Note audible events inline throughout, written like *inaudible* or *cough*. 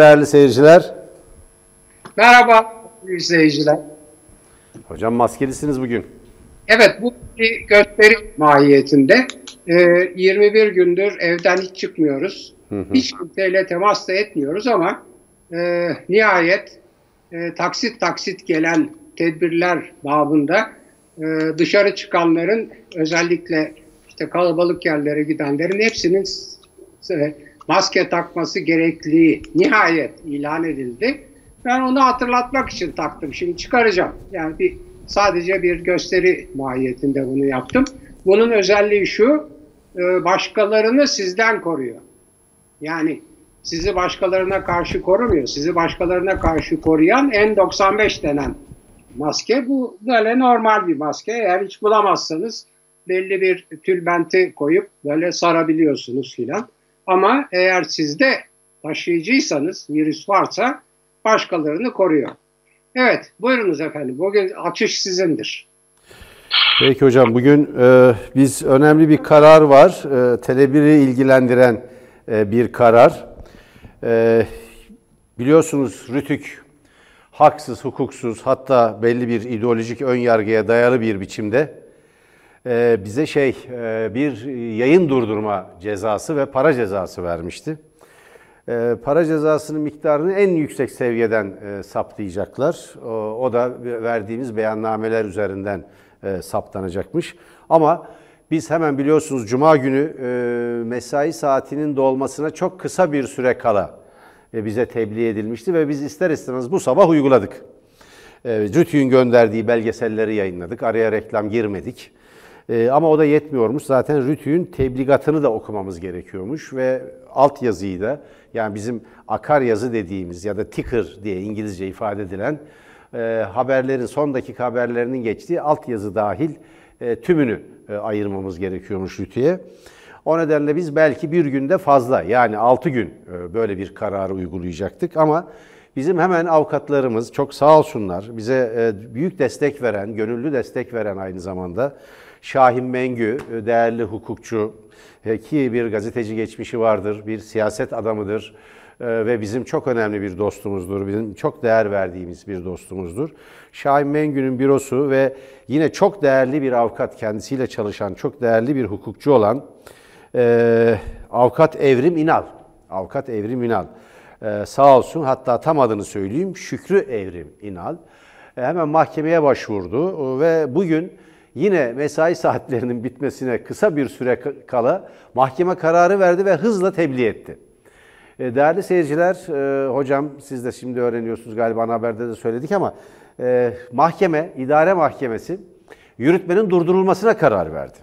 Değerli seyirciler. Merhaba izleyiciler. Hocam maskelisiniz bugün. Evet bu bir gösteri mahiyetinde. Ee, 21 gündür evden hiç çıkmıyoruz. Hı hı. Hiç kimseyle temas da etmiyoruz ama e, nihayet e, taksit taksit gelen tedbirler babında e, dışarı çıkanların özellikle işte kalabalık yerlere gidenlerin hepsinin e, maske takması gerekliliği nihayet ilan edildi. Ben onu hatırlatmak için taktım. Şimdi çıkaracağım. Yani bir sadece bir gösteri mahiyetinde bunu yaptım. Bunun özelliği şu, e, başkalarını sizden koruyor. Yani sizi başkalarına karşı korumuyor. Sizi başkalarına karşı koruyan N95 denen maske. Bu böyle normal bir maske. Eğer hiç bulamazsanız belli bir tülbenti koyup böyle sarabiliyorsunuz filan. Ama eğer sizde taşıyıcıysanız, virüs varsa başkalarını koruyor. Evet, buyurunuz efendim. Bugün açış sizindir. Peki hocam, bugün e, biz önemli bir karar var. E, Tele1'i ilgilendiren e, bir karar. E, biliyorsunuz Rütük haksız, hukuksuz hatta belli bir ideolojik ön yargıya dayalı bir biçimde bize şey e, bir yayın durdurma cezası ve para cezası vermişti. E, para cezasının miktarını en yüksek seviyeden e, saptayacaklar. O, da verdiğimiz beyannameler üzerinden e, saptanacakmış. Ama biz hemen biliyorsunuz Cuma günü mesai saatinin dolmasına çok kısa bir süre kala bize tebliğ edilmişti ve biz ister istemez bu sabah uyguladık. Rütü'nün gönderdiği belgeselleri yayınladık. Araya reklam girmedik. E, ama o da yetmiyormuş. Zaten Rütü'nün tebligatını da okumamız gerekiyormuş ve alt yazıyı da yani bizim akar yazı dediğimiz ya da ticker diye İngilizce ifade edilen e, haberlerin son dakika haberlerinin geçtiği alt yazı dahil e, tümünü e, ayırmamız gerekiyormuş Rütü'ye. O nedenle biz belki bir günde fazla yani 6 gün e, böyle bir kararı uygulayacaktık ama bizim hemen avukatlarımız çok sağ olsunlar bize e, büyük destek veren, gönüllü destek veren aynı zamanda Şahin Mengü, e, değerli hukukçu ki bir gazeteci geçmişi vardır, bir siyaset adamıdır ve bizim çok önemli bir dostumuzdur, bizim çok değer verdiğimiz bir dostumuzdur. Şahin Mengü'nün bürosu ve yine çok değerli bir avukat, kendisiyle çalışan çok değerli bir hukukçu olan e, avukat Evrim İnal. Avukat Evrim İnal. E, sağ olsun hatta tam adını söyleyeyim Şükrü Evrim İnal. E, hemen mahkemeye başvurdu ve bugün yine mesai *laughs* saatlerinin bitmesine kısa bir süre kala mahkeme kararı verdi ve hızla tebliğ etti. E, değerli seyirciler, e, hocam siz de şimdi öğreniyorsunuz galiba haberde de söyledik ama e, mahkeme, idare mahkemesi yürütmenin durdurulmasına karar verdi.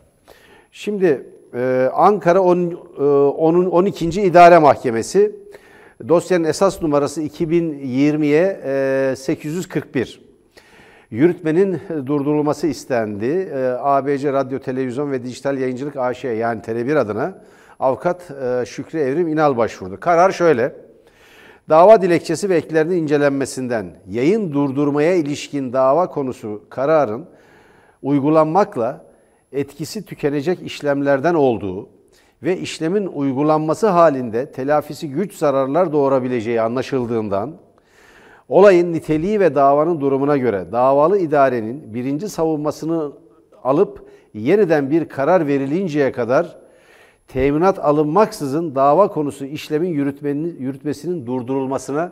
Şimdi ee, Ankara 10, 10'un 12. İdare Mahkemesi dosyanın esas numarası 2020'ye 841. Yürütmenin durdurulması istendi. Ee, ABC Radyo, Televizyon ve Dijital Yayıncılık AŞ yani Tele1 adına avukat e, Şükrü Evrim İnal başvurdu. Karar şöyle. Dava dilekçesi ve eklerinin incelenmesinden yayın durdurmaya ilişkin dava konusu kararın uygulanmakla etkisi tükenecek işlemlerden olduğu ve işlemin uygulanması halinde telafisi güç zararlar doğurabileceği anlaşıldığından olayın niteliği ve davanın durumuna göre davalı idarenin birinci savunmasını alıp yeniden bir karar verilinceye kadar teminat alınmaksızın dava konusu işlemin yürütmesinin durdurulmasına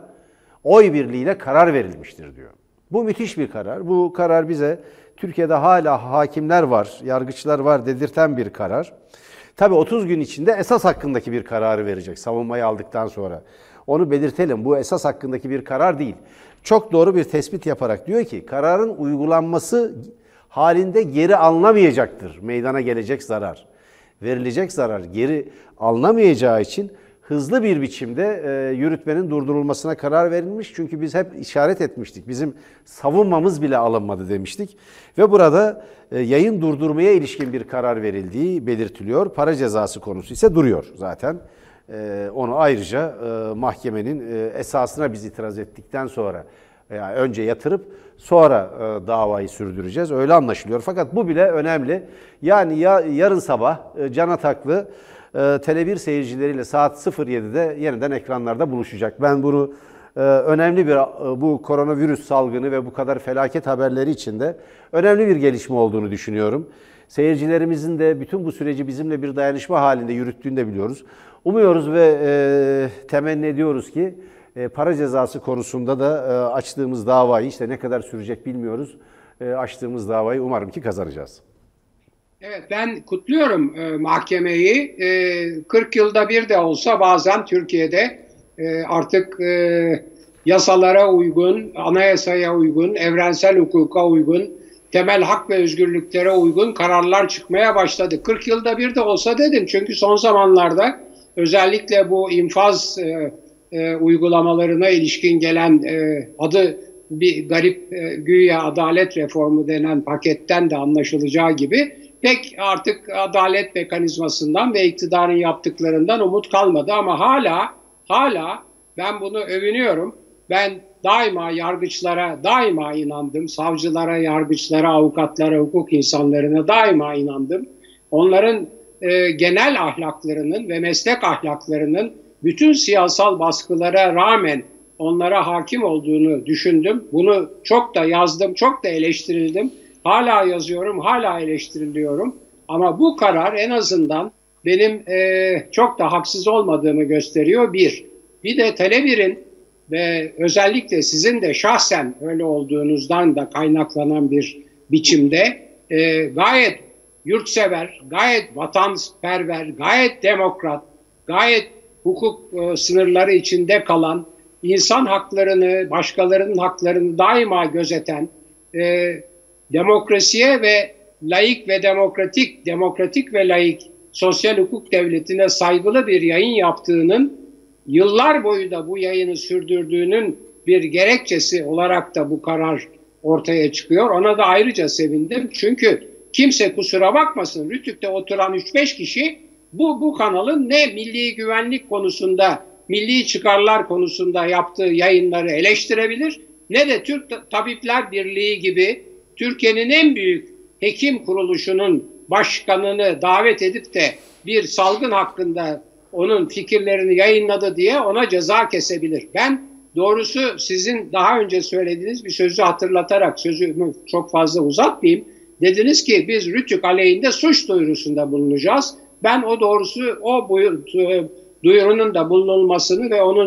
oy birliğiyle karar verilmiştir diyor. Bu müthiş bir karar. Bu karar bize Türkiye'de hala hakimler var, yargıçlar var dedirten bir karar. Tabii 30 gün içinde esas hakkındaki bir kararı verecek savunmayı aldıktan sonra. Onu belirtelim. Bu esas hakkındaki bir karar değil. Çok doğru bir tespit yaparak diyor ki kararın uygulanması halinde geri alınamayacaktır meydana gelecek zarar. Verilecek zarar geri alınamayacağı için hızlı bir biçimde e, yürütmenin durdurulmasına karar verilmiş. Çünkü biz hep işaret etmiştik. Bizim savunmamız bile alınmadı demiştik. Ve burada e, yayın durdurmaya ilişkin bir karar verildiği belirtiliyor. Para cezası konusu ise duruyor zaten. E, onu ayrıca e, mahkemenin e, esasına biz itiraz ettikten sonra yani önce yatırıp sonra e, davayı sürdüreceğiz. Öyle anlaşılıyor. Fakat bu bile önemli. Yani ya yarın sabah e, Can Ataklı e, Tele1 seyircileriyle saat 07'de yeniden ekranlarda buluşacak. Ben bunu e, önemli bir e, bu koronavirüs salgını ve bu kadar felaket haberleri içinde önemli bir gelişme olduğunu düşünüyorum. Seyircilerimizin de bütün bu süreci bizimle bir dayanışma halinde yürüttüğünü de biliyoruz. Umuyoruz ve e, temenni ediyoruz ki e, para cezası konusunda da e, açtığımız davayı işte ne kadar sürecek bilmiyoruz. E, açtığımız davayı umarım ki kazanacağız. Evet ben kutluyorum e, mahkemeyi. E, 40 yılda bir de olsa bazen Türkiye'de e, artık e, yasalara uygun, anayasaya uygun, evrensel hukuka uygun, temel hak ve özgürlüklere uygun kararlar çıkmaya başladı. 40 yılda bir de olsa dedim çünkü son zamanlarda özellikle bu infaz e, e, uygulamalarına ilişkin gelen e, adı bir garip e, güya adalet reformu denen paketten de anlaşılacağı gibi pek artık adalet mekanizmasından ve iktidarın yaptıklarından umut kalmadı ama hala hala ben bunu övünüyorum. Ben daima yargıçlara daima inandım. Savcılara, yargıçlara, avukatlara, hukuk insanlarına daima inandım. Onların e, genel ahlaklarının ve meslek ahlaklarının bütün siyasal baskılara rağmen onlara hakim olduğunu düşündüm. Bunu çok da yazdım, çok da eleştirildim. Hala yazıyorum, hala eleştiriliyorum. Ama bu karar en azından benim e, çok da haksız olmadığımı gösteriyor bir. Bir de Tele1'in ve özellikle sizin de şahsen öyle olduğunuzdan da kaynaklanan bir biçimde e, gayet yurtsever, gayet vatanperver, gayet demokrat, gayet hukuk e, sınırları içinde kalan, insan haklarını, başkalarının haklarını daima gözeten, e, demokrasiye ve laik ve demokratik, demokratik ve laik sosyal hukuk devletine saygılı bir yayın yaptığının yıllar boyu da bu yayını sürdürdüğünün bir gerekçesi olarak da bu karar ortaya çıkıyor. Ona da ayrıca sevindim. Çünkü kimse kusura bakmasın Rütük'te oturan 3-5 kişi bu, bu kanalın ne milli güvenlik konusunda, milli çıkarlar konusunda yaptığı yayınları eleştirebilir ne de Türk Tabipler Birliği gibi Türkiye'nin en büyük hekim kuruluşunun başkanını davet edip de bir salgın hakkında onun fikirlerini yayınladı diye ona ceza kesebilir. Ben doğrusu sizin daha önce söylediğiniz bir sözü hatırlatarak sözümü çok fazla uzatmayayım. Dediniz ki biz Rütük aleyhinde suç duyurusunda bulunacağız. Ben o doğrusu o duyurunun da bulunulmasını ve onun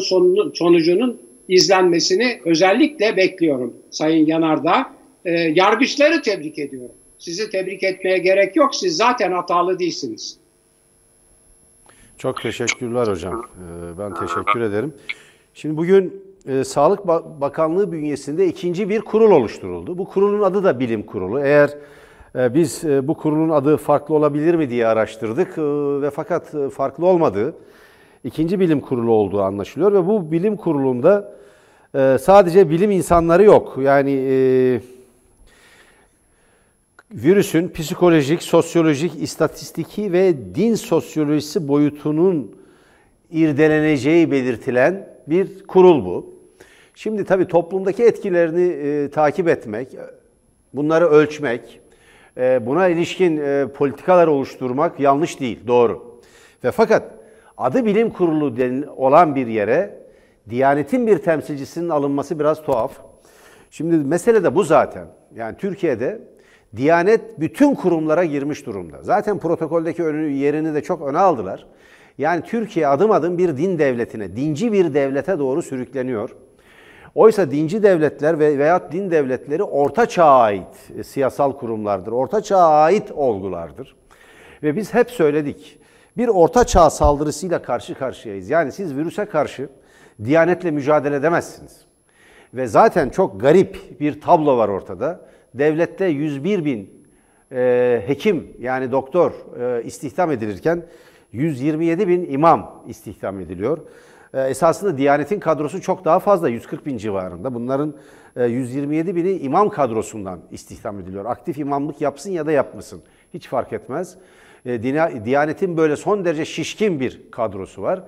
sonucunun izlenmesini özellikle bekliyorum Sayın Yanardağ. E, yargıçları tebrik ediyorum. Sizi tebrik etmeye gerek yok. Siz zaten hatalı değilsiniz. Çok teşekkürler hocam. Ee, ben teşekkür ederim. Şimdi bugün e, Sağlık Bakanlığı bünyesinde ikinci bir kurul oluşturuldu. Bu kurulun adı da Bilim Kurulu. Eğer e, biz e, bu kurulun adı farklı olabilir mi diye araştırdık ve fakat farklı olmadığı ikinci bilim kurulu olduğu anlaşılıyor ve bu bilim kurulunda sadece bilim insanları yok. Yani virüsün psikolojik, sosyolojik, istatistiki ve din sosyolojisi boyutunun irdeleneceği belirtilen bir kurul bu. Şimdi tabii toplumdaki etkilerini e, takip etmek, bunları ölçmek, e, buna ilişkin e, politikalar oluşturmak yanlış değil, doğru. Ve fakat adı bilim kurulu olan bir yere Diyanetin bir temsilcisinin alınması biraz tuhaf. Şimdi mesele de bu zaten. Yani Türkiye'de Diyanet bütün kurumlara girmiş durumda. Zaten protokoldeki önü, yerini de çok öne aldılar. Yani Türkiye adım adım bir din devletine, dinci bir devlete doğru sürükleniyor. Oysa dinci devletler ve veya din devletleri orta çağa ait e, siyasal kurumlardır. Orta çağa ait olgulardır. Ve biz hep söyledik. Bir orta çağ saldırısıyla karşı karşıyayız. Yani siz virüse karşı diyanetle mücadele edemezsiniz. Ve zaten çok garip bir tablo var ortada devlette 101 bin e, hekim yani doktor e, istihdam edilirken 127 bin imam istihdam ediliyor. E, esasında Diyanet'in kadrosu çok daha fazla 140 bin civarında. Bunların e, 127 bini imam kadrosundan istihdam ediliyor. Aktif imamlık yapsın ya da yapmasın hiç fark etmez. E, Diyanet'in böyle son derece şişkin bir kadrosu var.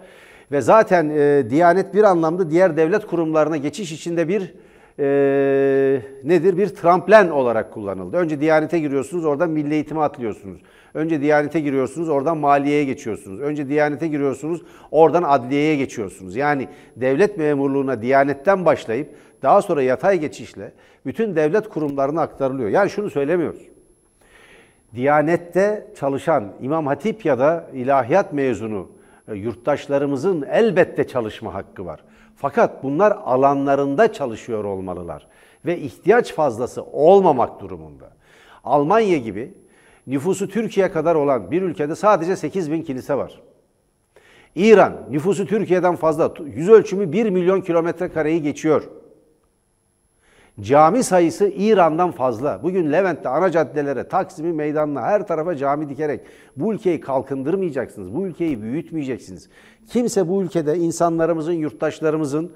Ve zaten e, Diyanet bir anlamda diğer devlet kurumlarına geçiş içinde bir e, nedir? Bir tramplen olarak kullanıldı. Önce Diyanet'e giriyorsunuz, oradan Milli Eğitim'e atlıyorsunuz. Önce Diyanet'e giriyorsunuz, oradan maliyeye geçiyorsunuz. Önce Diyanet'e giriyorsunuz, oradan adliyeye geçiyorsunuz. Yani devlet memurluğuna Diyanet'ten başlayıp daha sonra yatay geçişle bütün devlet kurumlarına aktarılıyor. Yani şunu söylemiyoruz. Diyanette çalışan İmam Hatip ya da ilahiyat mezunu e, yurttaşlarımızın elbette çalışma hakkı var. Fakat bunlar alanlarında çalışıyor olmalılar ve ihtiyaç fazlası olmamak durumunda. Almanya gibi nüfusu Türkiye kadar olan bir ülkede sadece 8 bin kilise var. İran nüfusu Türkiye'den fazla, yüz ölçümü 1 milyon kilometre kareyi geçiyor. Cami sayısı İran'dan fazla. Bugün Levent'te ana caddelere, Taksim'i meydanına her tarafa cami dikerek bu ülkeyi kalkındırmayacaksınız. Bu ülkeyi büyütmeyeceksiniz. Kimse bu ülkede insanlarımızın, yurttaşlarımızın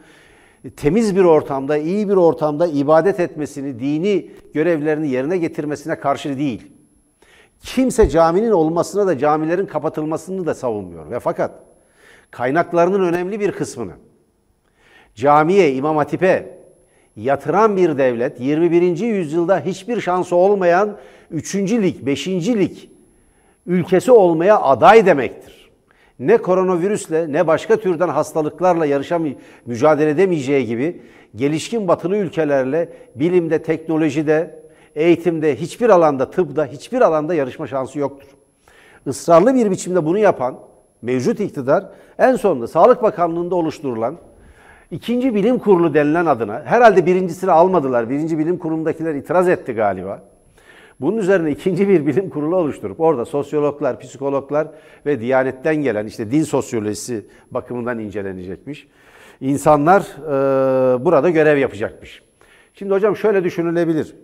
temiz bir ortamda, iyi bir ortamda ibadet etmesini, dini görevlerini yerine getirmesine karşı değil. Kimse caminin olmasına da camilerin kapatılmasını da savunmuyor. Ve fakat kaynaklarının önemli bir kısmını camiye, imam hatipe yatıran bir devlet 21. yüzyılda hiçbir şansı olmayan 3. lig, 5. lig ülkesi olmaya aday demektir. Ne koronavirüsle ne başka türden hastalıklarla yarışam mücadele edemeyeceği gibi gelişkin batılı ülkelerle bilimde, teknolojide, eğitimde, hiçbir alanda, tıpta, hiçbir alanda yarışma şansı yoktur. Israrlı bir biçimde bunu yapan mevcut iktidar en sonunda Sağlık Bakanlığı'nda oluşturulan ikinci bilim kurulu denilen adına herhalde birincisini almadılar. Birinci bilim kurulundakiler itiraz etti galiba. Bunun üzerine ikinci bir bilim kurulu oluşturup orada sosyologlar, psikologlar ve Diyanet'ten gelen işte din sosyolojisi bakımından incelenecekmiş. İnsanlar e, burada görev yapacakmış. Şimdi hocam şöyle düşünülebilir.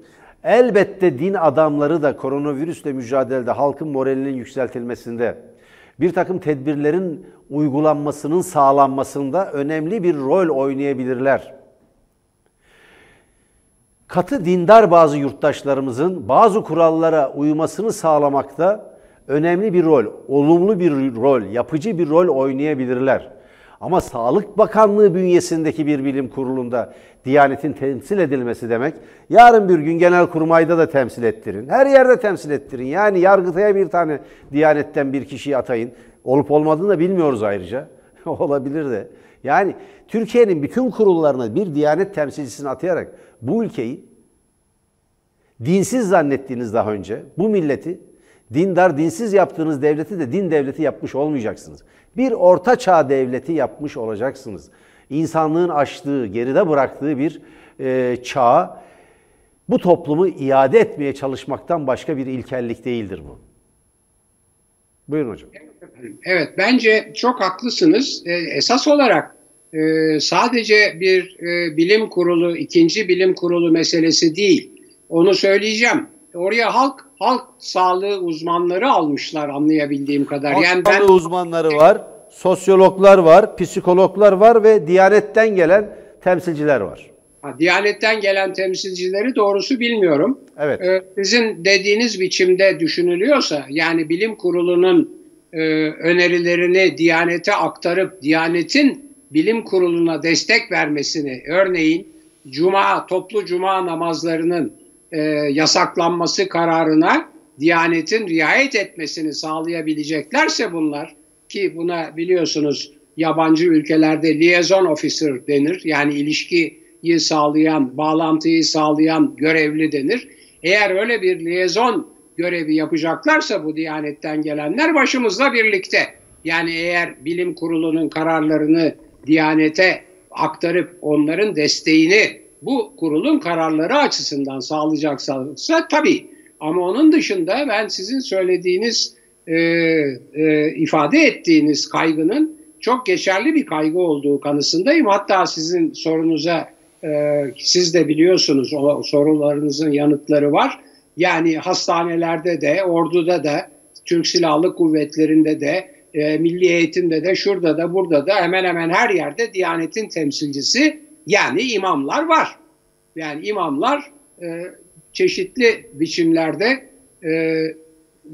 Elbette din adamları da koronavirüsle mücadelede halkın moralinin yükseltilmesinde, bir takım tedbirlerin uygulanmasının sağlanmasında önemli bir rol oynayabilirler. Katı dindar bazı yurttaşlarımızın bazı kurallara uymasını sağlamakta önemli bir rol, olumlu bir rol, yapıcı bir rol oynayabilirler. Ama Sağlık Bakanlığı bünyesindeki bir bilim kurulunda Diyanetin temsil edilmesi demek, yarın bir gün genel kurmayda da temsil ettirin. Her yerde temsil ettirin. Yani yargıtaya bir tane Diyanetten bir kişiyi atayın. Olup olmadığını da bilmiyoruz ayrıca. *laughs* Olabilir de. Yani Türkiye'nin bütün kurullarına bir Diyanet temsilcisini atayarak bu ülkeyi dinsiz zannettiğiniz daha önce bu milleti dindar, dinsiz yaptığınız devleti de din devleti yapmış olmayacaksınız. Bir orta çağ devleti yapmış olacaksınız. İnsanlığın açtığı, geride bıraktığı bir e, çağa bu toplumu iade etmeye çalışmaktan başka bir ilkellik değildir bu. Buyurun hocam. Evet, bence çok haklısınız. E, esas olarak e, sadece bir e, bilim kurulu, ikinci bilim kurulu meselesi değil. Onu söyleyeceğim. Oraya halk halk sağlığı uzmanları almışlar anlayabildiğim kadar. Halk yani ben uzmanları var, sosyologlar var, psikologlar var ve Diyanet'ten gelen temsilciler var. Ha, Diyanet'ten gelen temsilcileri doğrusu bilmiyorum. Evet. Ee, sizin dediğiniz biçimde düşünülüyorsa yani bilim kurulunun e, önerilerini Diyanet'e aktarıp Diyanet'in bilim kuruluna destek vermesini örneğin cuma toplu cuma namazlarının e, yasaklanması kararına Diyanet'in riayet etmesini sağlayabileceklerse bunlar ki buna biliyorsunuz yabancı ülkelerde liaison officer denir. Yani ilişkiyi sağlayan, bağlantıyı sağlayan görevli denir. Eğer öyle bir liaison görevi yapacaklarsa bu Diyanet'ten gelenler başımızla birlikte. Yani eğer bilim kurulunun kararlarını Diyanet'e aktarıp onların desteğini bu kurulun kararları açısından sağlayacaksa tabii. Ama onun dışında ben sizin söylediğiniz, e, e, ifade ettiğiniz kaygının çok geçerli bir kaygı olduğu kanısındayım. Hatta sizin sorunuza e, siz de biliyorsunuz o sorularınızın yanıtları var. Yani hastanelerde de, orduda da, Türk Silahlı Kuvvetleri'nde de, e, milli eğitimde de, şurada da, burada da hemen hemen her yerde Diyanet'in temsilcisi yani imamlar var. Yani imamlar e, çeşitli biçimlerde e,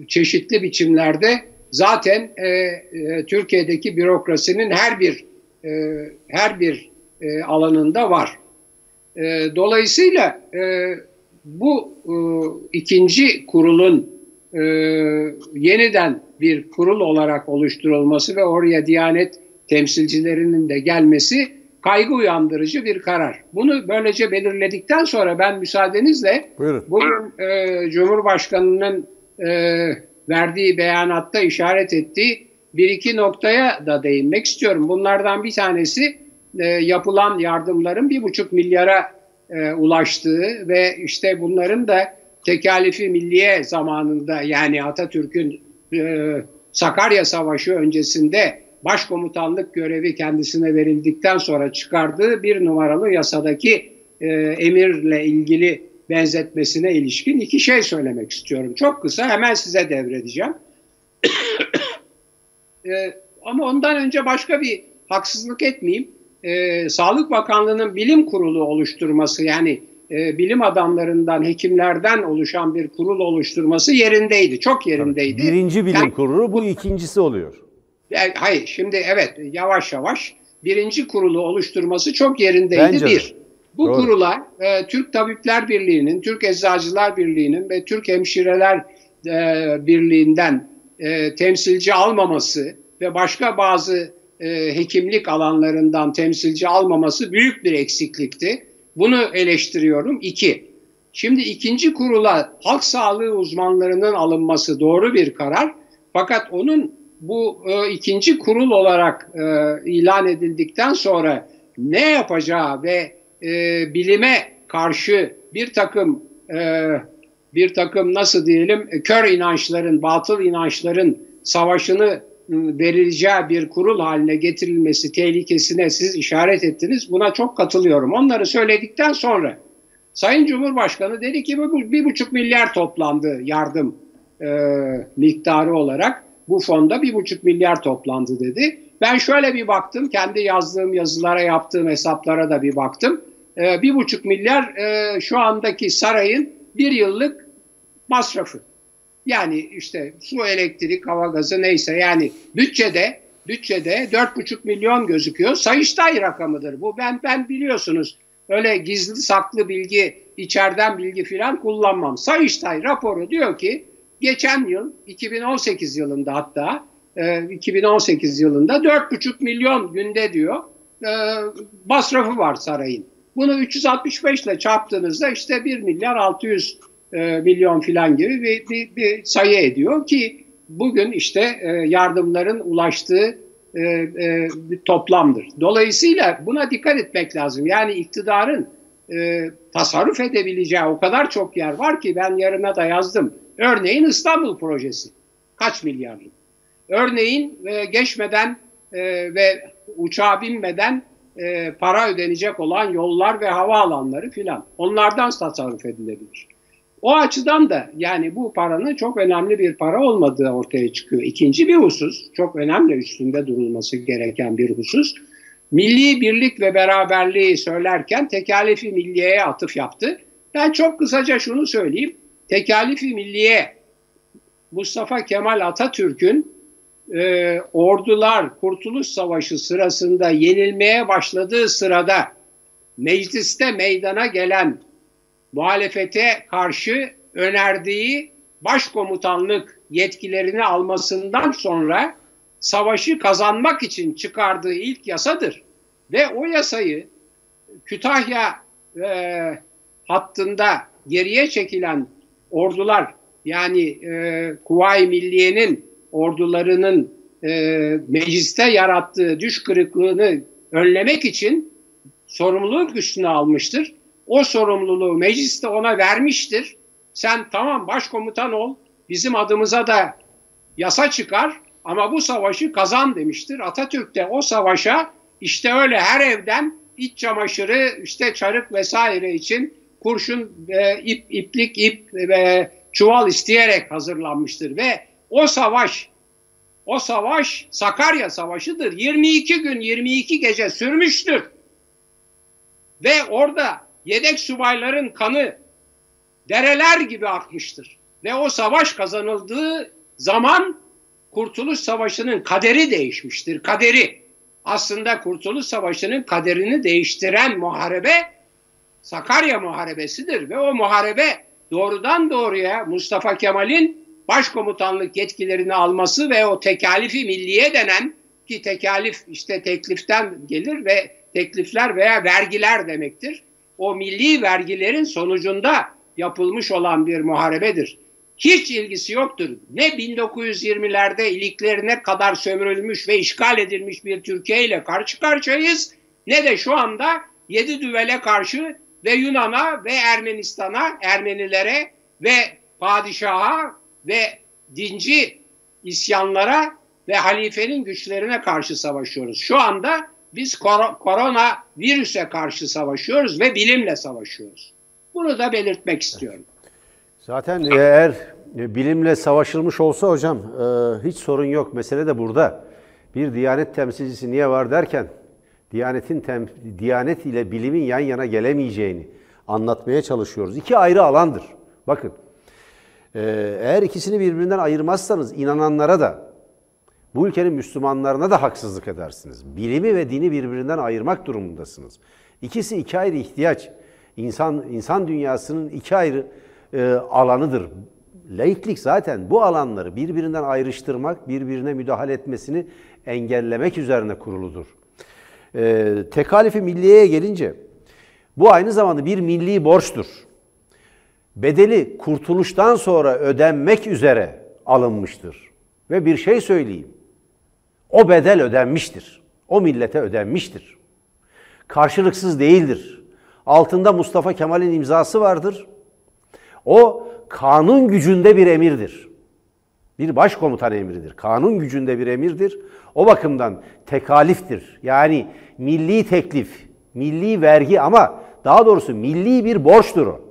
çeşitli biçimlerde zaten e, e, Türkiye'deki bürokrasinin her bir e, her bir e, alanında var. E, dolayısıyla e, bu e, ikinci kurulun e, yeniden bir kurul olarak oluşturulması ve oraya Diyanet temsilcilerinin de gelmesi kaygı uyandırıcı bir karar. Bunu böylece belirledikten sonra ben müsaadenizle Buyurun. bugün e, Cumhurbaşkanı'nın e, verdiği beyanatta işaret ettiği bir iki noktaya da değinmek istiyorum. Bunlardan bir tanesi e, yapılan yardımların bir buçuk milyara e, ulaştığı ve işte bunların da tekalifi milliye zamanında yani Atatürk'ün e, Sakarya Savaşı öncesinde başkomutanlık görevi kendisine verildikten sonra çıkardığı bir numaralı yasadaki e, emirle ilgili benzetmesine ilişkin iki şey söylemek istiyorum. Çok kısa hemen size devredeceğim. *coughs* e, ama ondan önce başka bir haksızlık etmeyeyim. E, Sağlık Bakanlığı'nın bilim kurulu oluşturması yani e, bilim adamlarından, hekimlerden oluşan bir kurul oluşturması yerindeydi. Çok yerindeydi. Birinci bilim yani, kurulu bu ikincisi oluyor. Yani, hayır şimdi evet yavaş yavaş birinci kurulu oluşturması çok yerindeydi Bence bir. Bu Doğru. kurula e, Türk Tabipler Birliği'nin, Türk Eczacılar Birliği'nin ve Türk Hemşireler e, Birliği'nden e, temsilci almaması ve başka bazı e, hekimlik alanlarından temsilci almaması büyük bir eksiklikti. Bunu eleştiriyorum. İki, şimdi ikinci kurula halk sağlığı uzmanlarının alınması doğru bir karar. Fakat onun bu e, ikinci kurul olarak e, ilan edildikten sonra ne yapacağı ve e, bilime karşı bir takım e, bir takım nasıl diyelim kör inançların, batıl inançların savaşını verileceği bir kurul haline getirilmesi tehlikesine siz işaret ettiniz. Buna çok katılıyorum. Onları söyledikten sonra Sayın Cumhurbaşkanı dedi ki bu bir buçuk milyar toplandı yardım e, miktarı olarak. Bu fonda bir buçuk milyar toplandı dedi. Ben şöyle bir baktım, kendi yazdığım yazılara, yaptığım hesaplara da bir baktım. E, bir buçuk milyar e, şu andaki sarayın bir yıllık masrafı. Yani işte su, elektrik, hava gazı neyse yani bütçede bütçede 4,5 milyon gözüküyor. Sayıştay rakamıdır bu. Ben ben biliyorsunuz öyle gizli saklı bilgi, içeriden bilgi filan kullanmam. Sayıştay raporu diyor ki geçen yıl 2018 yılında hatta 2018 e, yılında 4,5 milyon günde diyor e, masrafı var sarayın. Bunu 365 ile çarptığınızda işte 1 milyar 600 e, milyon filan gibi bir, bir, bir sayı ediyor ki bugün işte yardımların ulaştığı bir toplamdır. Dolayısıyla buna dikkat etmek lazım. Yani iktidarın tasarruf edebileceği o kadar çok yer var ki ben yarına da yazdım. Örneğin İstanbul projesi kaç milyarlık. Örneğin e, geçmeden e, ve uçağa binmeden e, para ödenecek olan yollar ve havaalanları filan. Onlardan tasarruf edilebilir. O açıdan da yani bu paranın çok önemli bir para olmadığı ortaya çıkıyor. İkinci bir husus, çok önemli üstünde durulması gereken bir husus. Milli birlik ve beraberliği söylerken tekalifi milliyeye atıf yaptı. Ben çok kısaca şunu söyleyeyim. Tekalifi milliye Mustafa Kemal Atatürk'ün e, ordular Kurtuluş Savaşı sırasında yenilmeye başladığı sırada mecliste meydana gelen muhalefete karşı önerdiği başkomutanlık yetkilerini almasından sonra savaşı kazanmak için çıkardığı ilk yasadır. Ve o yasayı Kütahya e, hattında geriye çekilen ordular yani e, Kuvayi Milliye'nin ordularının e, mecliste yarattığı düş kırıklığını önlemek için sorumluluk üstüne almıştır o sorumluluğu mecliste ona vermiştir. Sen tamam başkomutan ol, bizim adımıza da yasa çıkar ama bu savaşı kazan demiştir. Atatürk de o savaşa işte öyle her evden iç çamaşırı, işte çarık vesaire için kurşun, e, ip, iplik, ip ve çuval isteyerek hazırlanmıştır ve o savaş o savaş Sakarya Savaşı'dır. 22 gün 22 gece sürmüştür. Ve orada yedek subayların kanı dereler gibi akmıştır. Ve o savaş kazanıldığı zaman Kurtuluş Savaşı'nın kaderi değişmiştir. Kaderi. Aslında Kurtuluş Savaşı'nın kaderini değiştiren muharebe Sakarya Muharebesi'dir ve o muharebe doğrudan doğruya Mustafa Kemal'in başkomutanlık yetkilerini alması ve o tekalifi milliye denen ki tekalif işte tekliften gelir ve teklifler veya vergiler demektir. O milli vergilerin sonucunda yapılmış olan bir muharebedir. Hiç ilgisi yoktur. Ne 1920'lerde iliklerine kadar sömürülmüş ve işgal edilmiş bir Türkiye ile karşı karşıyayız ne de şu anda yedi düvele karşı ve Yunan'a ve Ermenistan'a, Ermenilere ve padişaha ve dinci isyanlara ve halifenin güçlerine karşı savaşıyoruz. Şu anda biz kor- korona virüse karşı savaşıyoruz ve bilimle savaşıyoruz. Bunu da belirtmek istiyorum. Zaten eğer bilimle savaşılmış olsa hocam e, hiç sorun yok. Mesele de burada. Bir diyanet temsilcisi niye var derken Diyanetin Diyanet ile bilimin yan yana gelemeyeceğini anlatmaya çalışıyoruz. İki ayrı alandır. Bakın. E, eğer ikisini birbirinden ayırmazsanız inananlara da bu ülkenin Müslümanlarına da haksızlık edersiniz. Bilimi ve dini birbirinden ayırmak durumundasınız. İkisi iki ayrı ihtiyaç. İnsan insan dünyasının iki ayrı e, alanıdır. Laiklik zaten bu alanları birbirinden ayrıştırmak, birbirine müdahale etmesini engellemek üzerine kuruludur. E, tekalifi milliyeye gelince bu aynı zamanda bir milli borçtur. Bedeli kurtuluştan sonra ödenmek üzere alınmıştır. Ve bir şey söyleyeyim. O bedel ödenmiştir. O millete ödenmiştir. Karşılıksız değildir. Altında Mustafa Kemal'in imzası vardır. O kanun gücünde bir emirdir. Bir başkomutan emridir. Kanun gücünde bir emirdir. O bakımdan tekaliftir. Yani milli teklif, milli vergi ama daha doğrusu milli bir borçtur o.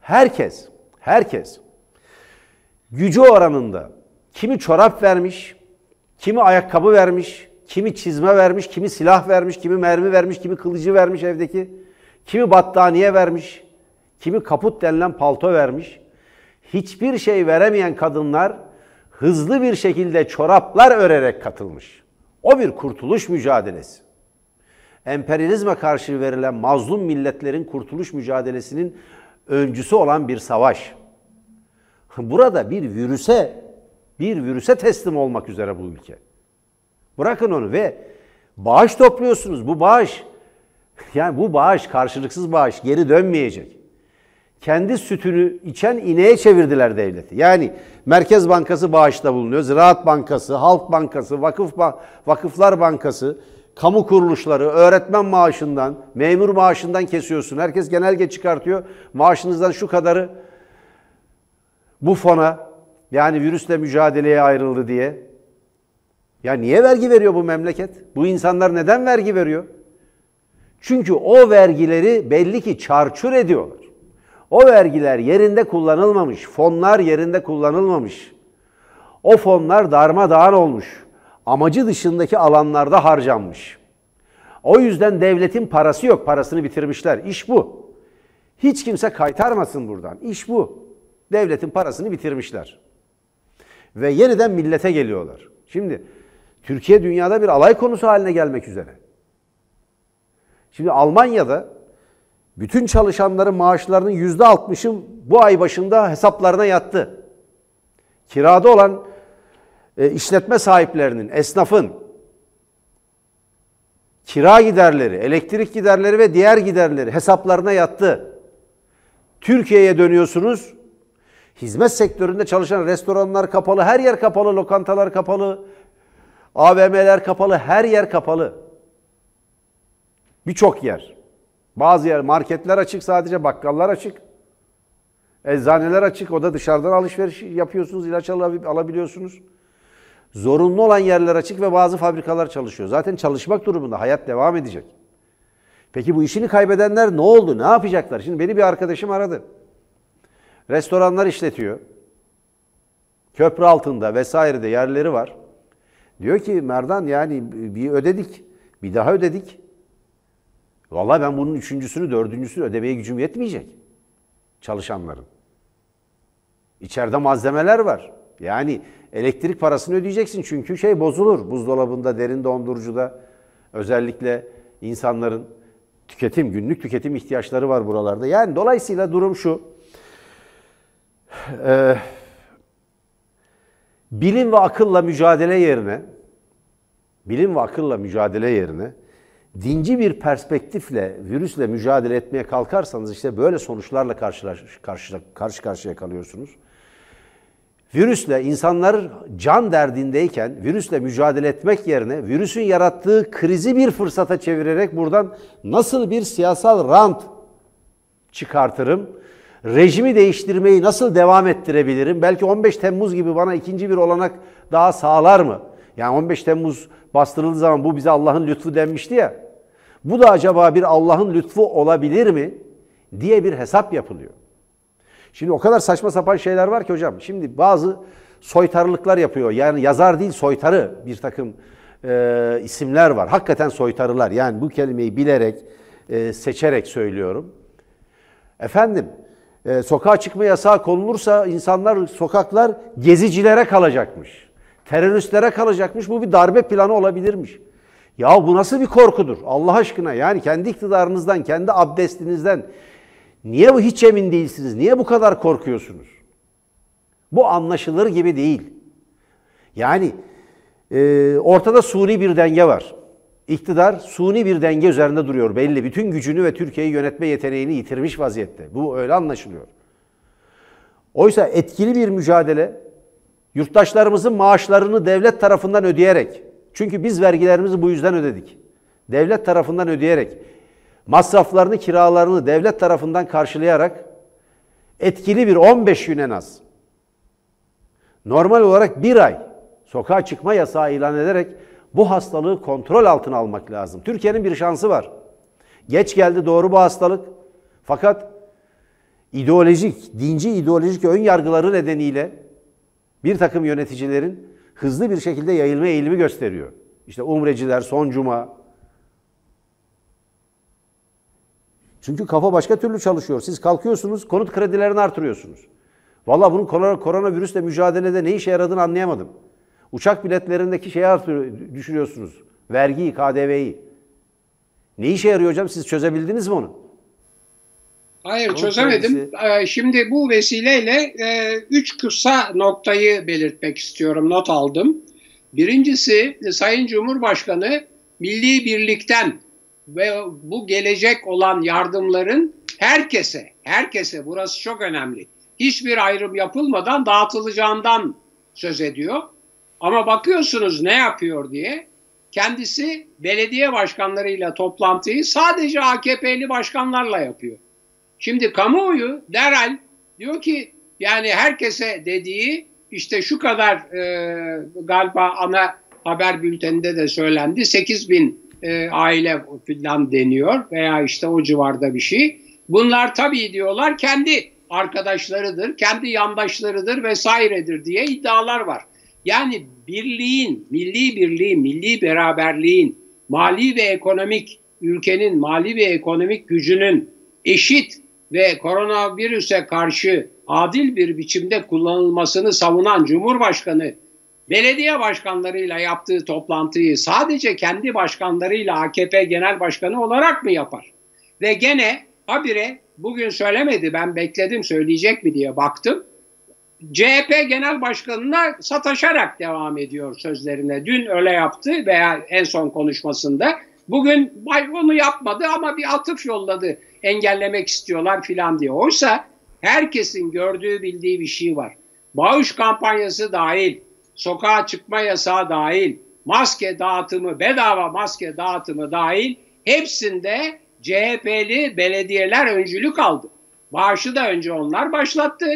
Herkes, herkes gücü oranında kimi çorap vermiş, kimi ayakkabı vermiş, kimi çizme vermiş, kimi silah vermiş, kimi mermi vermiş, kimi kılıcı vermiş evdeki, kimi battaniye vermiş, kimi kaput denilen palto vermiş. Hiçbir şey veremeyen kadınlar hızlı bir şekilde çoraplar örerek katılmış. O bir kurtuluş mücadelesi. Emperyalizme karşı verilen mazlum milletlerin kurtuluş mücadelesinin öncüsü olan bir savaş. *laughs* Burada bir virüse, bir virüse teslim olmak üzere bu ülke. Bırakın onu ve bağış topluyorsunuz. Bu bağış, *laughs* yani bu bağış karşılıksız bağış geri dönmeyecek. Kendi sütünü içen ineğe çevirdiler devleti. Yani Merkez Bankası bağışta bulunuyor. Ziraat Bankası, Halk Bankası, Vakıf Vakıflar Bankası, kamu kuruluşları, öğretmen maaşından, memur maaşından kesiyorsun. Herkes genelge çıkartıyor. Maaşınızdan şu kadarı bu fona yani virüsle mücadeleye ayrıldı diye. Ya niye vergi veriyor bu memleket? Bu insanlar neden vergi veriyor? Çünkü o vergileri belli ki çarçur ediyorlar. O vergiler yerinde kullanılmamış, fonlar yerinde kullanılmamış. O fonlar darmadağın olmuş. Amacı dışındaki alanlarda harcanmış. O yüzden devletin parası yok, parasını bitirmişler. İş bu. Hiç kimse kaytarmasın buradan. İş bu. Devletin parasını bitirmişler. Ve yeniden millete geliyorlar. Şimdi Türkiye dünyada bir alay konusu haline gelmek üzere. Şimdi Almanya'da bütün çalışanların maaşlarının yüzde altmışı bu ay başında hesaplarına yattı. Kirada olan e, işletme sahiplerinin, esnafın kira giderleri, elektrik giderleri ve diğer giderleri hesaplarına yattı. Türkiye'ye dönüyorsunuz. Hizmet sektöründe çalışan restoranlar kapalı, her yer kapalı, lokantalar kapalı, AVM'ler kapalı, her yer kapalı. Birçok yer. Bazı yer marketler açık sadece, bakkallar açık. Eczaneler açık, o da dışarıdan alışveriş yapıyorsunuz, ilaç alabiliyorsunuz. Zorunlu olan yerler açık ve bazı fabrikalar çalışıyor. Zaten çalışmak durumunda, hayat devam edecek. Peki bu işini kaybedenler ne oldu, ne yapacaklar? Şimdi beni bir arkadaşım aradı. Restoranlar işletiyor. Köprü altında vesairede yerleri var. Diyor ki Merdan yani bir ödedik, bir daha ödedik. Vallahi ben bunun üçüncüsünü, dördüncüsünü ödemeye gücüm yetmeyecek çalışanların. İçeride malzemeler var. Yani elektrik parasını ödeyeceksin çünkü şey bozulur. Buzdolabında, derin dondurucuda özellikle insanların tüketim, günlük tüketim ihtiyaçları var buralarda. Yani dolayısıyla durum şu. Ee, bilim ve akılla mücadele yerine bilim ve akılla mücadele yerine dinci bir perspektifle virüsle mücadele etmeye kalkarsanız işte böyle sonuçlarla karşı, karşı, karşı karşıya kalıyorsunuz. Virüsle insanlar can derdindeyken virüsle mücadele etmek yerine virüsün yarattığı krizi bir fırsata çevirerek buradan nasıl bir siyasal rant çıkartırım? Rejimi değiştirmeyi nasıl devam ettirebilirim? Belki 15 Temmuz gibi bana ikinci bir olanak daha sağlar mı? Yani 15 Temmuz bastırıldığı zaman bu bize Allah'ın lütfu denmişti ya. Bu da acaba bir Allah'ın lütfu olabilir mi diye bir hesap yapılıyor. Şimdi o kadar saçma sapan şeyler var ki hocam. Şimdi bazı soytarılıklar yapıyor. Yani yazar değil soytarı bir takım e, isimler var. Hakikaten soytarılar. Yani bu kelimeyi bilerek, e, seçerek söylüyorum. Efendim, e, sokağa çıkma yasağı konulursa insanlar, sokaklar gezicilere kalacakmış. Teröristlere kalacakmış. Bu bir darbe planı olabilirmiş. Ya bu nasıl bir korkudur? Allah aşkına yani kendi iktidarınızdan, kendi abdestinizden niye bu hiç emin değilsiniz? Niye bu kadar korkuyorsunuz? Bu anlaşılır gibi değil. Yani e, ortada suni bir denge var. İktidar suni bir denge üzerinde duruyor belli. Bütün gücünü ve Türkiye'yi yönetme yeteneğini yitirmiş vaziyette. Bu öyle anlaşılıyor. Oysa etkili bir mücadele yurttaşlarımızın maaşlarını devlet tarafından ödeyerek çünkü biz vergilerimizi bu yüzden ödedik. Devlet tarafından ödeyerek, masraflarını, kiralarını devlet tarafından karşılayarak etkili bir 15 gün en az. Normal olarak bir ay sokağa çıkma yasağı ilan ederek bu hastalığı kontrol altına almak lazım. Türkiye'nin bir şansı var. Geç geldi doğru bu hastalık. Fakat ideolojik, dinci ideolojik ön yargıları nedeniyle bir takım yöneticilerin hızlı bir şekilde yayılma eğilimi gösteriyor. İşte umreciler son cuma. Çünkü kafa başka türlü çalışıyor. Siz kalkıyorsunuz, konut kredilerini artırıyorsunuz. Valla bunun koronavirüsle mücadelede ne işe yaradığını anlayamadım. Uçak biletlerindeki şeyi düşürüyorsunuz. Vergiyi, KDV'yi. Ne işe yarıyor hocam? Siz çözebildiniz mi onu? Hayır Onun çözemedim. Kendisi... Ee, şimdi bu vesileyle e, üç kısa noktayı belirtmek istiyorum. Not aldım. Birincisi Sayın Cumhurbaşkanı milli birlikten ve bu gelecek olan yardımların herkese, herkese burası çok önemli. Hiçbir ayrım yapılmadan dağıtılacağından söz ediyor. Ama bakıyorsunuz ne yapıyor diye kendisi belediye başkanlarıyla toplantıyı sadece AKP'li başkanlarla yapıyor. Şimdi kamuoyu derhal diyor ki yani herkese dediği işte şu kadar e, galiba ana haber bülteninde de söylendi 8 bin e, aile falan deniyor veya işte o civarda bir şey. Bunlar tabii diyorlar kendi arkadaşlarıdır, kendi yandaşlarıdır vesairedir diye iddialar var. Yani birliğin, milli birliğin, milli beraberliğin, mali ve ekonomik ülkenin mali ve ekonomik gücünün eşit ve koronavirüse karşı adil bir biçimde kullanılmasını savunan Cumhurbaşkanı belediye başkanlarıyla yaptığı toplantıyı sadece kendi başkanlarıyla AKP Genel Başkanı olarak mı yapar? Ve gene habire bugün söylemedi ben bekledim söyleyecek mi diye baktım. CHP Genel Başkanı'na sataşarak devam ediyor sözlerine. Dün öyle yaptı veya en son konuşmasında. Bugün onu yapmadı ama bir atıf yolladı engellemek istiyorlar filan diye. Oysa herkesin gördüğü bildiği bir şey var. Bağış kampanyası dahil, sokağa çıkma yasağı dahil, maske dağıtımı, bedava maske dağıtımı dahil hepsinde CHP'li belediyeler öncülük aldı. Bağışı da önce onlar başlattı.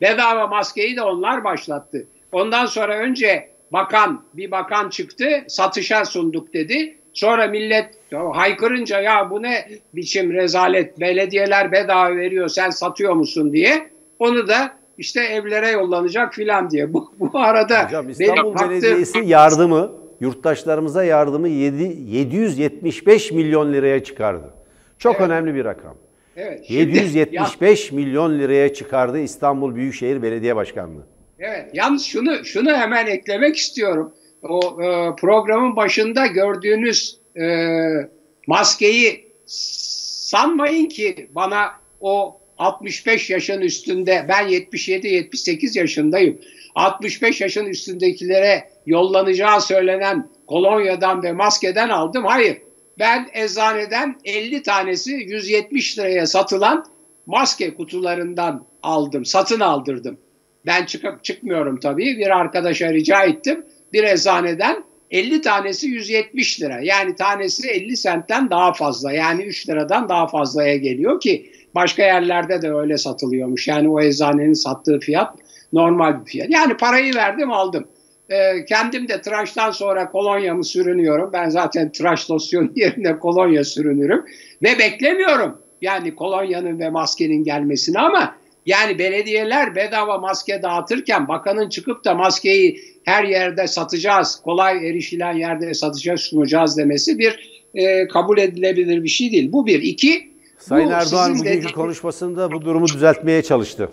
Bedava maskeyi de onlar başlattı. Ondan sonra önce bakan, bir bakan çıktı, satışa sunduk dedi. Sonra millet haykırınca ya bu ne biçim rezalet belediyeler bedava veriyor sen satıyor musun diye onu da işte evlere yollanacak filan diye. Bu, bu arada Hocam, İstanbul benim Belediyesi yardımı yurttaşlarımıza yardımı 7, 775 milyon liraya çıkardı. Çok evet. önemli bir rakam. Evet, şimdi, 775 ya, milyon liraya çıkardı İstanbul Büyükşehir Belediye Başkanlığı. Evet, yalnız şunu şunu hemen eklemek istiyorum o e, programın başında gördüğünüz e, maskeyi sanmayın ki bana o 65 yaşın üstünde ben 77-78 yaşındayım. 65 yaşın üstündekilere yollanacağı söylenen kolonyadan ve maskeden aldım. Hayır. Ben eczaneden 50 tanesi 170 liraya satılan maske kutularından aldım. Satın aldırdım. Ben çıkıp çıkmıyorum tabii. Bir arkadaşa rica ettim. Bir eczaneden 50 tanesi 170 lira. Yani tanesi 50 sentten daha fazla. Yani 3 liradan daha fazlaya geliyor ki başka yerlerde de öyle satılıyormuş. Yani o eczanenin sattığı fiyat normal bir fiyat. Yani parayı verdim aldım. Ee, kendim de tıraştan sonra kolonyamı sürünüyorum. Ben zaten tıraş losyonu *laughs* yerine kolonya sürünürüm. Ve beklemiyorum yani kolonyanın ve maskenin gelmesini ama yani belediyeler bedava maske dağıtırken bakanın çıkıp da maskeyi her yerde satacağız, kolay erişilen yerde satacağız, sunacağız demesi bir e, kabul edilebilir bir şey değil. Bu bir. iki. Sayın Erdoğan bugünkü dediğiniz... konuşmasında bu durumu düzeltmeye çalıştı.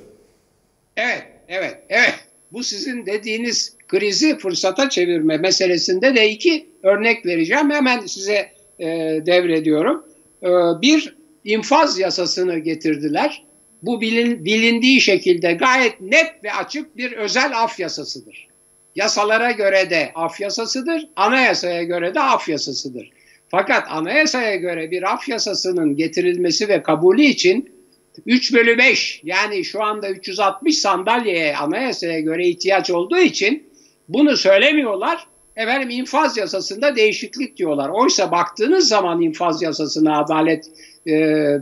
Evet, evet, evet. Bu sizin dediğiniz krizi fırsata çevirme meselesinde de iki örnek vereceğim. Hemen size e, devrediyorum. E, bir, infaz yasasını getirdiler. Bu bilin, bilindiği şekilde gayet net ve açık bir özel af yasasıdır. Yasalara göre de af yasasıdır, anayasaya göre de af yasasıdır. Fakat anayasaya göre bir af yasasının getirilmesi ve kabulü için 3 bölü 5 yani şu anda 360 sandalyeye anayasaya göre ihtiyaç olduğu için bunu söylemiyorlar. Efendim infaz yasasında değişiklik diyorlar. Oysa baktığınız zaman infaz yasasına Adalet e,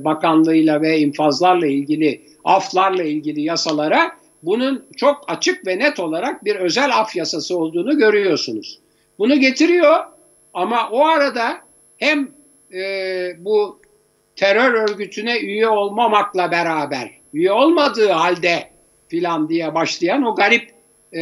Bakanlığı'yla ve infazlarla ilgili, aflarla ilgili yasalara bunun çok açık ve net olarak bir özel af yasası olduğunu görüyorsunuz. Bunu getiriyor ama o arada hem e, bu terör örgütüne üye olmamakla beraber, üye olmadığı halde filan diye başlayan o garip e,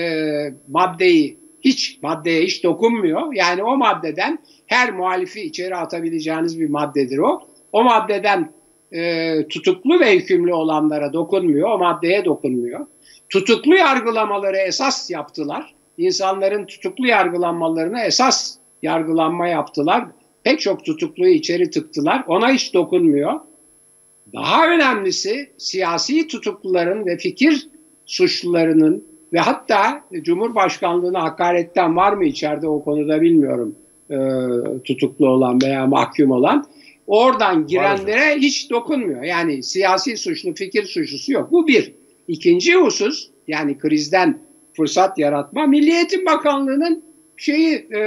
maddeyi hiç maddeye hiç dokunmuyor. Yani o maddeden her muhalifi içeri atabileceğiniz bir maddedir o. O maddeden e, tutuklu ve hükümlü olanlara dokunmuyor, o maddeye dokunmuyor. Tutuklu yargılamaları esas yaptılar. İnsanların tutuklu yargılanmalarını esas yargılanma yaptılar. Pek çok tutukluyu içeri tıktılar. Ona hiç dokunmuyor. Daha önemlisi siyasi tutukluların ve fikir suçlularının ve hatta Cumhurbaşkanlığına hakaretten var mı içeride o konuda bilmiyorum e, tutuklu olan veya mahkum olan. Oradan girenlere hiç dokunmuyor. Yani siyasi suçlu, fikir suçlusu yok. Bu bir. İkinci husus yani krizden fırsat yaratma Milli Eğitim Bakanlığı'nın şeyi e,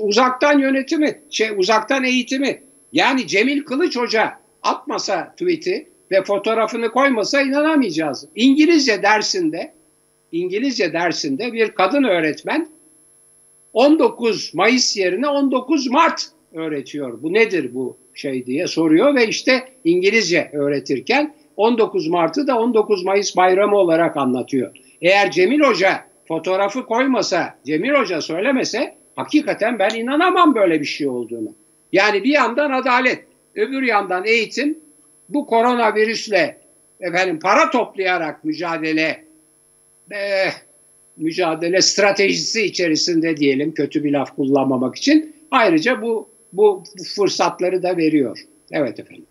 uzaktan yönetimi, şey uzaktan eğitimi. Yani Cemil Kılıç Hoca atmasa tweet'i ve fotoğrafını koymasa inanamayacağız. İngilizce dersinde İngilizce dersinde bir kadın öğretmen 19 Mayıs yerine 19 Mart öğretiyor. Bu nedir bu şey diye soruyor ve işte İngilizce öğretirken 19 Mart'ı da 19 Mayıs bayramı olarak anlatıyor. Eğer Cemil Hoca fotoğrafı koymasa, Cemil Hoca söylemese hakikaten ben inanamam böyle bir şey olduğunu. Yani bir yandan adalet, öbür yandan eğitim bu koronavirüsle efendim para toplayarak mücadele e, mücadele stratejisi içerisinde diyelim kötü bir laf kullanmamak için ayrıca bu bu fırsatları da veriyor. Evet efendim.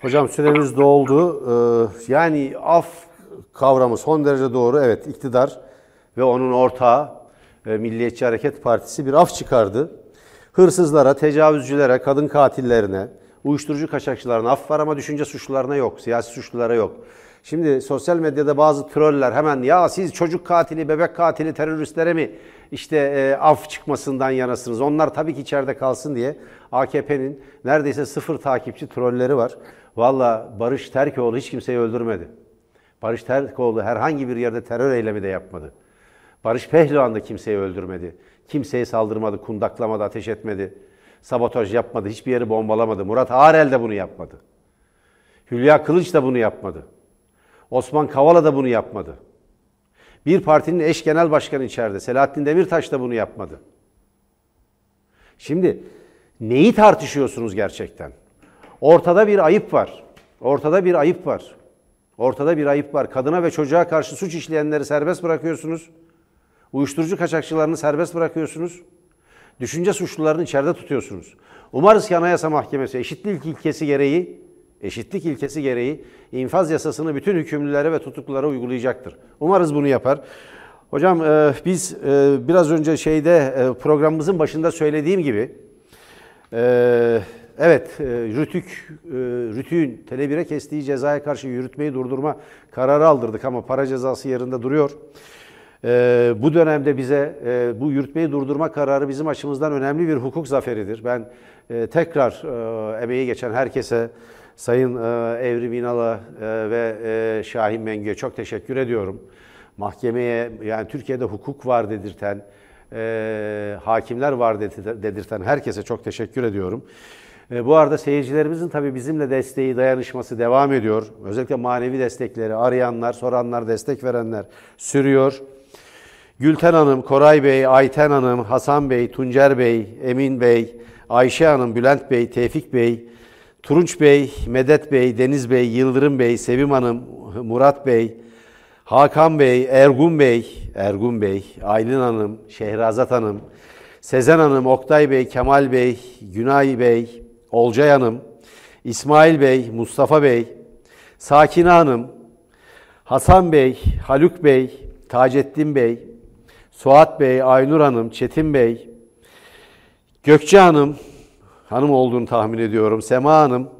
Hocam süremiz doldu. Ee, yani af kavramı son derece doğru. Evet iktidar ve onun ortağı e, Milliyetçi Hareket Partisi bir af çıkardı. Hırsızlara, tecavüzcülere, kadın katillerine, uyuşturucu kaçakçılarına af var ama düşünce suçlularına yok, siyasi suçlulara yok. Şimdi sosyal medyada bazı troller hemen ya siz çocuk katili, bebek katili, teröristlere mi işte e, af çıkmasından yanasınız? Onlar tabii ki içeride kalsın diye AKP'nin neredeyse sıfır takipçi trolleri var. Valla Barış Terkoğlu hiç kimseyi öldürmedi. Barış Terkoğlu herhangi bir yerde terör eylemi de yapmadı. Barış Pehlivan da kimseyi öldürmedi. Kimseye saldırmadı, kundaklamadı, ateş etmedi. Sabotaj yapmadı, hiçbir yeri bombalamadı. Murat Arel de bunu yapmadı. Hülya Kılıç da bunu yapmadı. Osman Kavala da bunu yapmadı. Bir partinin eş genel başkanı içeride. Selahattin Demirtaş da bunu yapmadı. Şimdi neyi tartışıyorsunuz gerçekten? Ortada bir ayıp var. Ortada bir ayıp var. Ortada bir ayıp var. Kadına ve çocuğa karşı suç işleyenleri serbest bırakıyorsunuz. Uyuşturucu kaçakçılarını serbest bırakıyorsunuz. Düşünce suçlularını içeride tutuyorsunuz. Umarız ki Anayasa Mahkemesi eşitlik ilkesi gereği eşitlik ilkesi gereği infaz yasasını bütün hükümlülere ve tutuklulara uygulayacaktır. Umarız bunu yapar. Hocam e, biz e, biraz önce şeyde e, programımızın başında söylediğim gibi e, evet e, Rütük e, Rütük'ün Tele1'e kestiği cezaya karşı yürütmeyi durdurma kararı aldırdık ama para cezası yerinde duruyor. E, bu dönemde bize e, bu yürütmeyi durdurma kararı bizim açımızdan önemli bir hukuk zaferidir. Ben tekrar emeği geçen herkese Sayın Evrim İnal'a ve Şahin Mengü'ye çok teşekkür ediyorum. Mahkemeye yani Türkiye'de hukuk var dedirten, hakimler var dedirten herkese çok teşekkür ediyorum. E, bu arada seyircilerimizin tabii bizimle desteği, dayanışması devam ediyor. Özellikle manevi destekleri arayanlar, soranlar, destek verenler sürüyor. Gülten Hanım, Koray Bey, Ayten Hanım, Hasan Bey, Tuncer Bey, Emin Bey, Ayşe Hanım, Bülent Bey, Tevfik Bey, Turunç Bey, Medet Bey, Deniz Bey, Yıldırım Bey, Sevim Hanım, Murat Bey, Hakan Bey, Ergun Bey, Ergun Bey, Aylin Hanım, Şehrazat Hanım, Sezen Hanım, Oktay Bey, Kemal Bey, Günay Bey, Olcay Hanım, İsmail Bey, Mustafa Bey, Sakine Hanım, Hasan Bey, Haluk Bey, Taceddin Bey, Suat Bey, Aynur Hanım, Çetin Bey, Gökçe Hanım, hanım olduğunu tahmin ediyorum, Sema Hanım,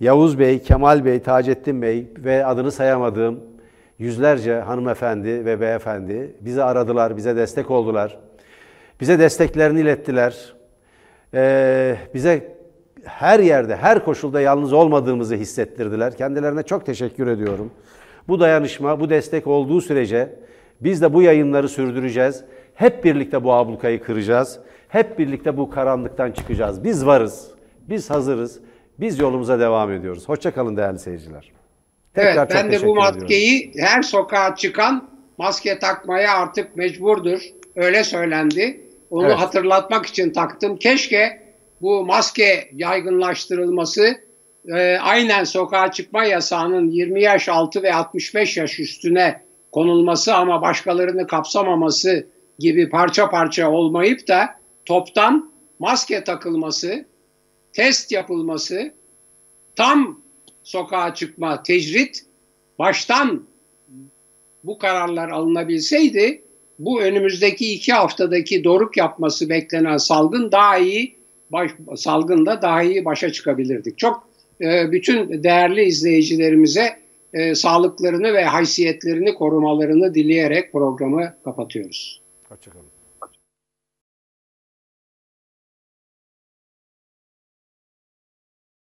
Yavuz Bey, Kemal Bey, Taceddin Bey ve adını sayamadığım yüzlerce hanımefendi ve beyefendi bizi aradılar, bize destek oldular. Bize desteklerini ilettiler. Ee, bize her yerde, her koşulda yalnız olmadığımızı hissettirdiler. Kendilerine çok teşekkür ediyorum. Bu dayanışma, bu destek olduğu sürece biz de bu yayınları sürdüreceğiz. Hep birlikte bu ablukayı kıracağız. Hep birlikte bu karanlıktan çıkacağız. Biz varız, biz hazırız, biz yolumuza devam ediyoruz. Hoşçakalın değerli seyirciler. Tekrar evet, ben de bu maskeyi ediyorum. her sokağa çıkan maske takmaya artık mecburdur. Öyle söylendi. Onu evet. hatırlatmak için taktım. Keşke bu maske yaygınlaştırılması e, aynen sokağa çıkma yasağının 20 yaş altı ve 65 yaş üstüne konulması ama başkalarını kapsamaması gibi parça parça olmayıp da toptan maske takılması, test yapılması, tam sokağa çıkma, tecrit baştan bu kararlar alınabilseydi bu önümüzdeki iki haftadaki doruk yapması beklenen salgın daha iyi baş, salgında daha iyi başa çıkabilirdik. Çok e, bütün değerli izleyicilerimize e, sağlıklarını ve haysiyetlerini korumalarını dileyerek programı kapatıyoruz. Hoşçakalın.